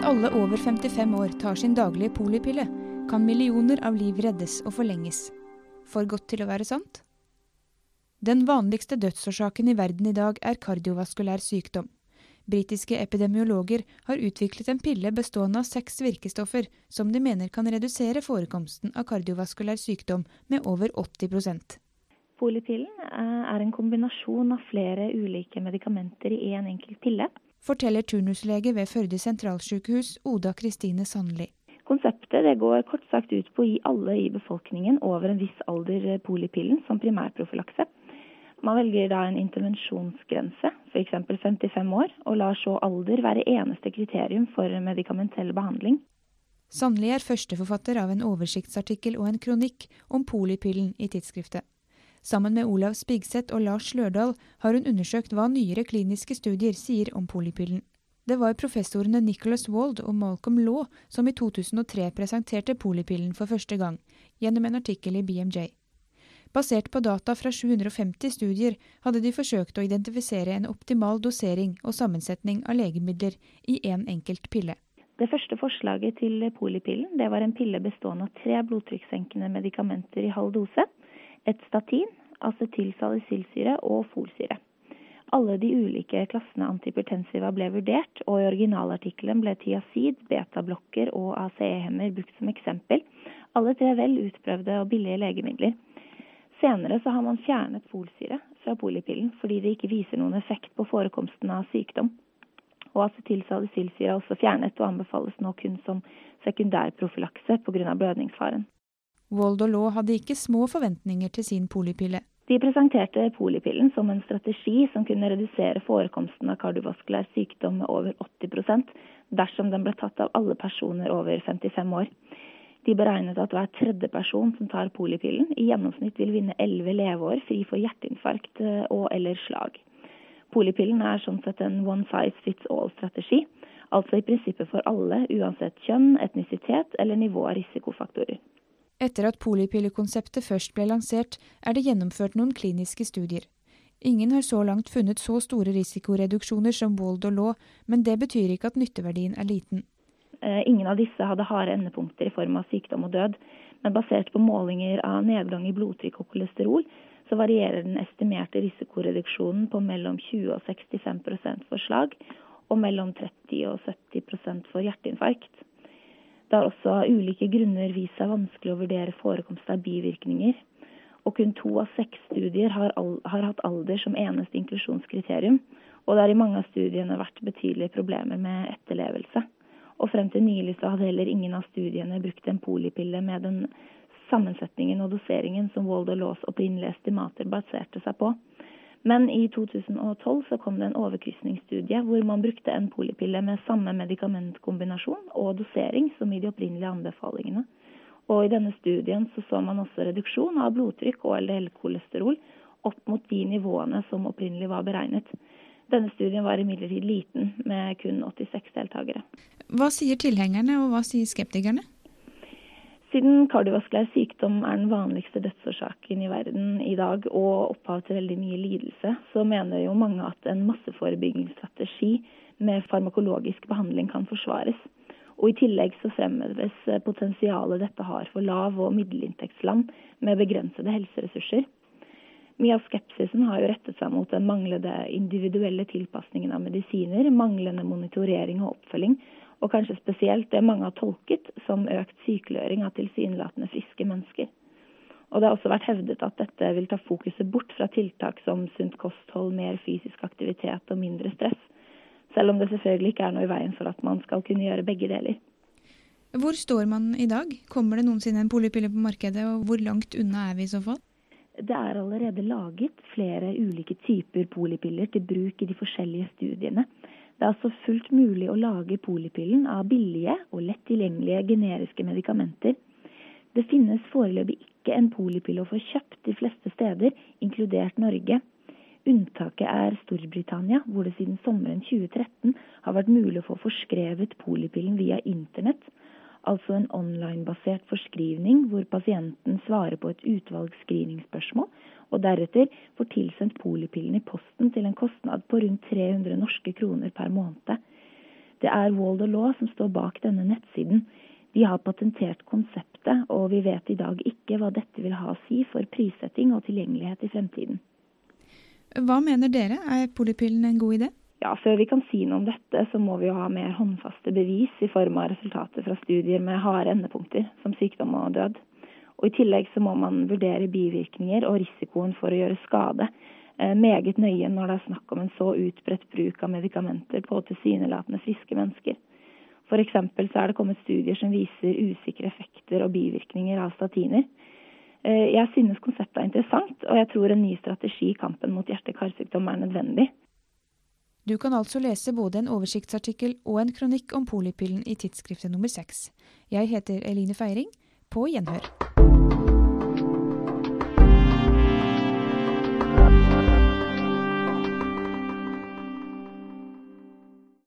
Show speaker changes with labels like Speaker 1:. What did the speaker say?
Speaker 1: Hvis alle over 55 år tar sin daglige polipille, kan millioner av liv reddes og forlenges. For godt til å være sant? Den vanligste dødsårsaken i verden i dag er kardiovaskulær sykdom. Britiske epidemiologer har utviklet en pille bestående av seks virkestoffer som de mener kan redusere forekomsten av kardiovaskulær sykdom med over 80
Speaker 2: Polipillen eh, er en kombinasjon av flere ulike medikamenter i én en enkelt pille.
Speaker 1: Forteller turnuslege ved Førde sentralsykehus Oda Kristine Sandli.
Speaker 2: Konseptet det går kort sagt ut på å gi alle i befolkningen over en viss alder eh, polipillen som primærprofylakse. Man velger da en intervensjonsgrense, f.eks. 55 år, og lar så alder være eneste kriterium for medikamentell behandling.
Speaker 1: Sandli er førsteforfatter av en oversiktsartikkel og en kronikk om polipillen i tidsskriftet. Sammen med Olav Spigseth og Lars Lørdal har hun undersøkt hva nyere kliniske studier sier om polipillen. Det var professorene Nicholas Wald og Malcolm Law som i 2003 presenterte polipillen for første gang, gjennom en artikkel i BMJ. Basert på data fra 750 studier hadde de forsøkt å identifisere en optimal dosering og sammensetning av legemidler i én en enkelt pille.
Speaker 2: Det første forslaget til polipillen det var en pille bestående av tre blodtrykkssenkende medikamenter i halv dose, et statin, acetylsalicylsyre og folsyre. Alle de ulike klassene antipertensiva ble vurdert, og i originalartikkelen ble tiazid, betablokker og ACE-hemmer brukt som eksempel. Alle tre vel utprøvde og billige legemidler. Senere så har man fjernet folsyre fra polipillen fordi det ikke viser noen effekt på forekomsten av sykdom. Og acetylsalicylsyre er også fjernet og anbefales nå kun som sekundærprofylakse pga. blødningsfaren.
Speaker 1: Wold og Law hadde ikke små forventninger til sin polipille.
Speaker 2: De presenterte polipillen som en strategi som kunne redusere forekomsten av kardiovaskulær sykdom med over 80% dersom den ble tatt av alle personer over 55 år. De beregnet at hver tredje person som tar polipillen, i gjennomsnitt vil vinne elleve leveår fri for hjerteinfarkt eh, og eller slag. Polipillen er sånn sett en one size fits all-strategi, altså i prinsippet for alle, uansett kjønn, etnisitet eller nivå av risikofaktorer.
Speaker 1: Etter at polipillekonseptet først ble lansert, er det gjennomført noen kliniske studier. Ingen har så langt funnet så store risikoreduksjoner som Wold og Law, men det betyr ikke at nytteverdien er liten.
Speaker 2: Eh, ingen av disse hadde harde endepunkter i form av sykdom og død. Men basert på målinger av nedgang i blodtrykk og kolesterol, så varierer den estimerte risikoreduksjonen på mellom 20 og 65% for slag, og mellom 30 og 70% for hjerteinfarkt. Det har også av ulike grunner vist seg vanskelig å vurdere forekomst av bivirkninger. Og kun to av seks studier har, all, har hatt alder som eneste inklusjonskriterium. Og det har i mange av studiene vært betydelige problemer med etterlevelse. Og frem til nylig så hadde heller ingen av studiene brukt en polipille med den sammensetningen og doseringen som Waldo Laws opprinnelige estimater baserte seg på. Men i 2012 så kom det en overkrysningsstudie hvor man brukte en polipille med samme medikamentkombinasjon og dosering som i de opprinnelige anbefalingene. Og i denne studien så, så man også reduksjon av blodtrykk og LDL-kolesterol opp mot de nivåene som opprinnelig var beregnet. Denne studien var imidlertid liten, med kun 86 deltakere.
Speaker 1: Hva sier tilhengerne, og hva sier skeptikerne?
Speaker 2: Siden kardiovaskulær sykdom er den vanligste dødsårsaken i verden i dag, og opphav til veldig mye lidelse, så mener jo mange at en masseforebyggingsstrategi med farmakologisk behandling kan forsvares. Og I tillegg så fremheves potensialet dette har for lav- og middelinntektsland med begrensede helseressurser. Mye av skepsisen har jo rettet seg mot den manglende individuelle tilpasningen av medisiner, manglende monitorering og oppfølging, og kanskje spesielt det mange har tolket som økt sykeliggjøring av tilsynelatende friske mennesker. Og Det har også vært hevdet at dette vil ta fokuset bort fra tiltak som sunt kosthold, mer fysisk aktivitet og mindre stress, selv om det selvfølgelig ikke er noe i veien for at man skal kunne gjøre begge deler.
Speaker 1: Hvor står man i dag? Kommer det noensinne en polipille på markedet, og hvor langt unna er vi i så fall?
Speaker 2: Det er allerede laget flere ulike typer polipiller til bruk i de forskjellige studiene. Det er altså fullt mulig å lage polipillen av billige og lett tilgjengelige generiske medikamenter. Det finnes foreløpig ikke en polipille å få kjøpt de fleste steder, inkludert Norge. Unntaket er Storbritannia, hvor det siden sommeren 2013 har vært mulig å få forskrevet polipillen via internett altså en online-basert forskrivning hvor pasienten svarer på et utvalg screeningspørsmål, og deretter får tilsendt polipillen i posten til en kostnad på rundt 300 norske kroner per måned. Det er Wald Law som står bak denne nettsiden. De har patentert konseptet, og vi vet i dag ikke hva dette vil ha å si for prissetting og tilgjengelighet i fremtiden.
Speaker 1: Hva mener dere, er polipillen en god idé?
Speaker 2: Ja, Før vi kan si noe om dette, så må vi jo ha mer håndfaste bevis i form av resultater fra studier med harde endepunkter, som sykdom og død. Og I tillegg så må man vurdere bivirkninger og risikoen for å gjøre skade eh, meget nøye når det er snakk om en så utbredt bruk av medikamenter på tilsynelatende friske mennesker. F.eks. så er det kommet studier som viser usikre effekter og bivirkninger av statiner. Eh, jeg synes konseptet er interessant, og jeg tror en ny strategi i kampen mot hjerte-karsykdom er nødvendig.
Speaker 1: Du kan altså lese både en oversiktsartikkel og en kronikk om polipillen i tidsskriftet nummer seks. Jeg heter Eline Feiring. På gjenhør.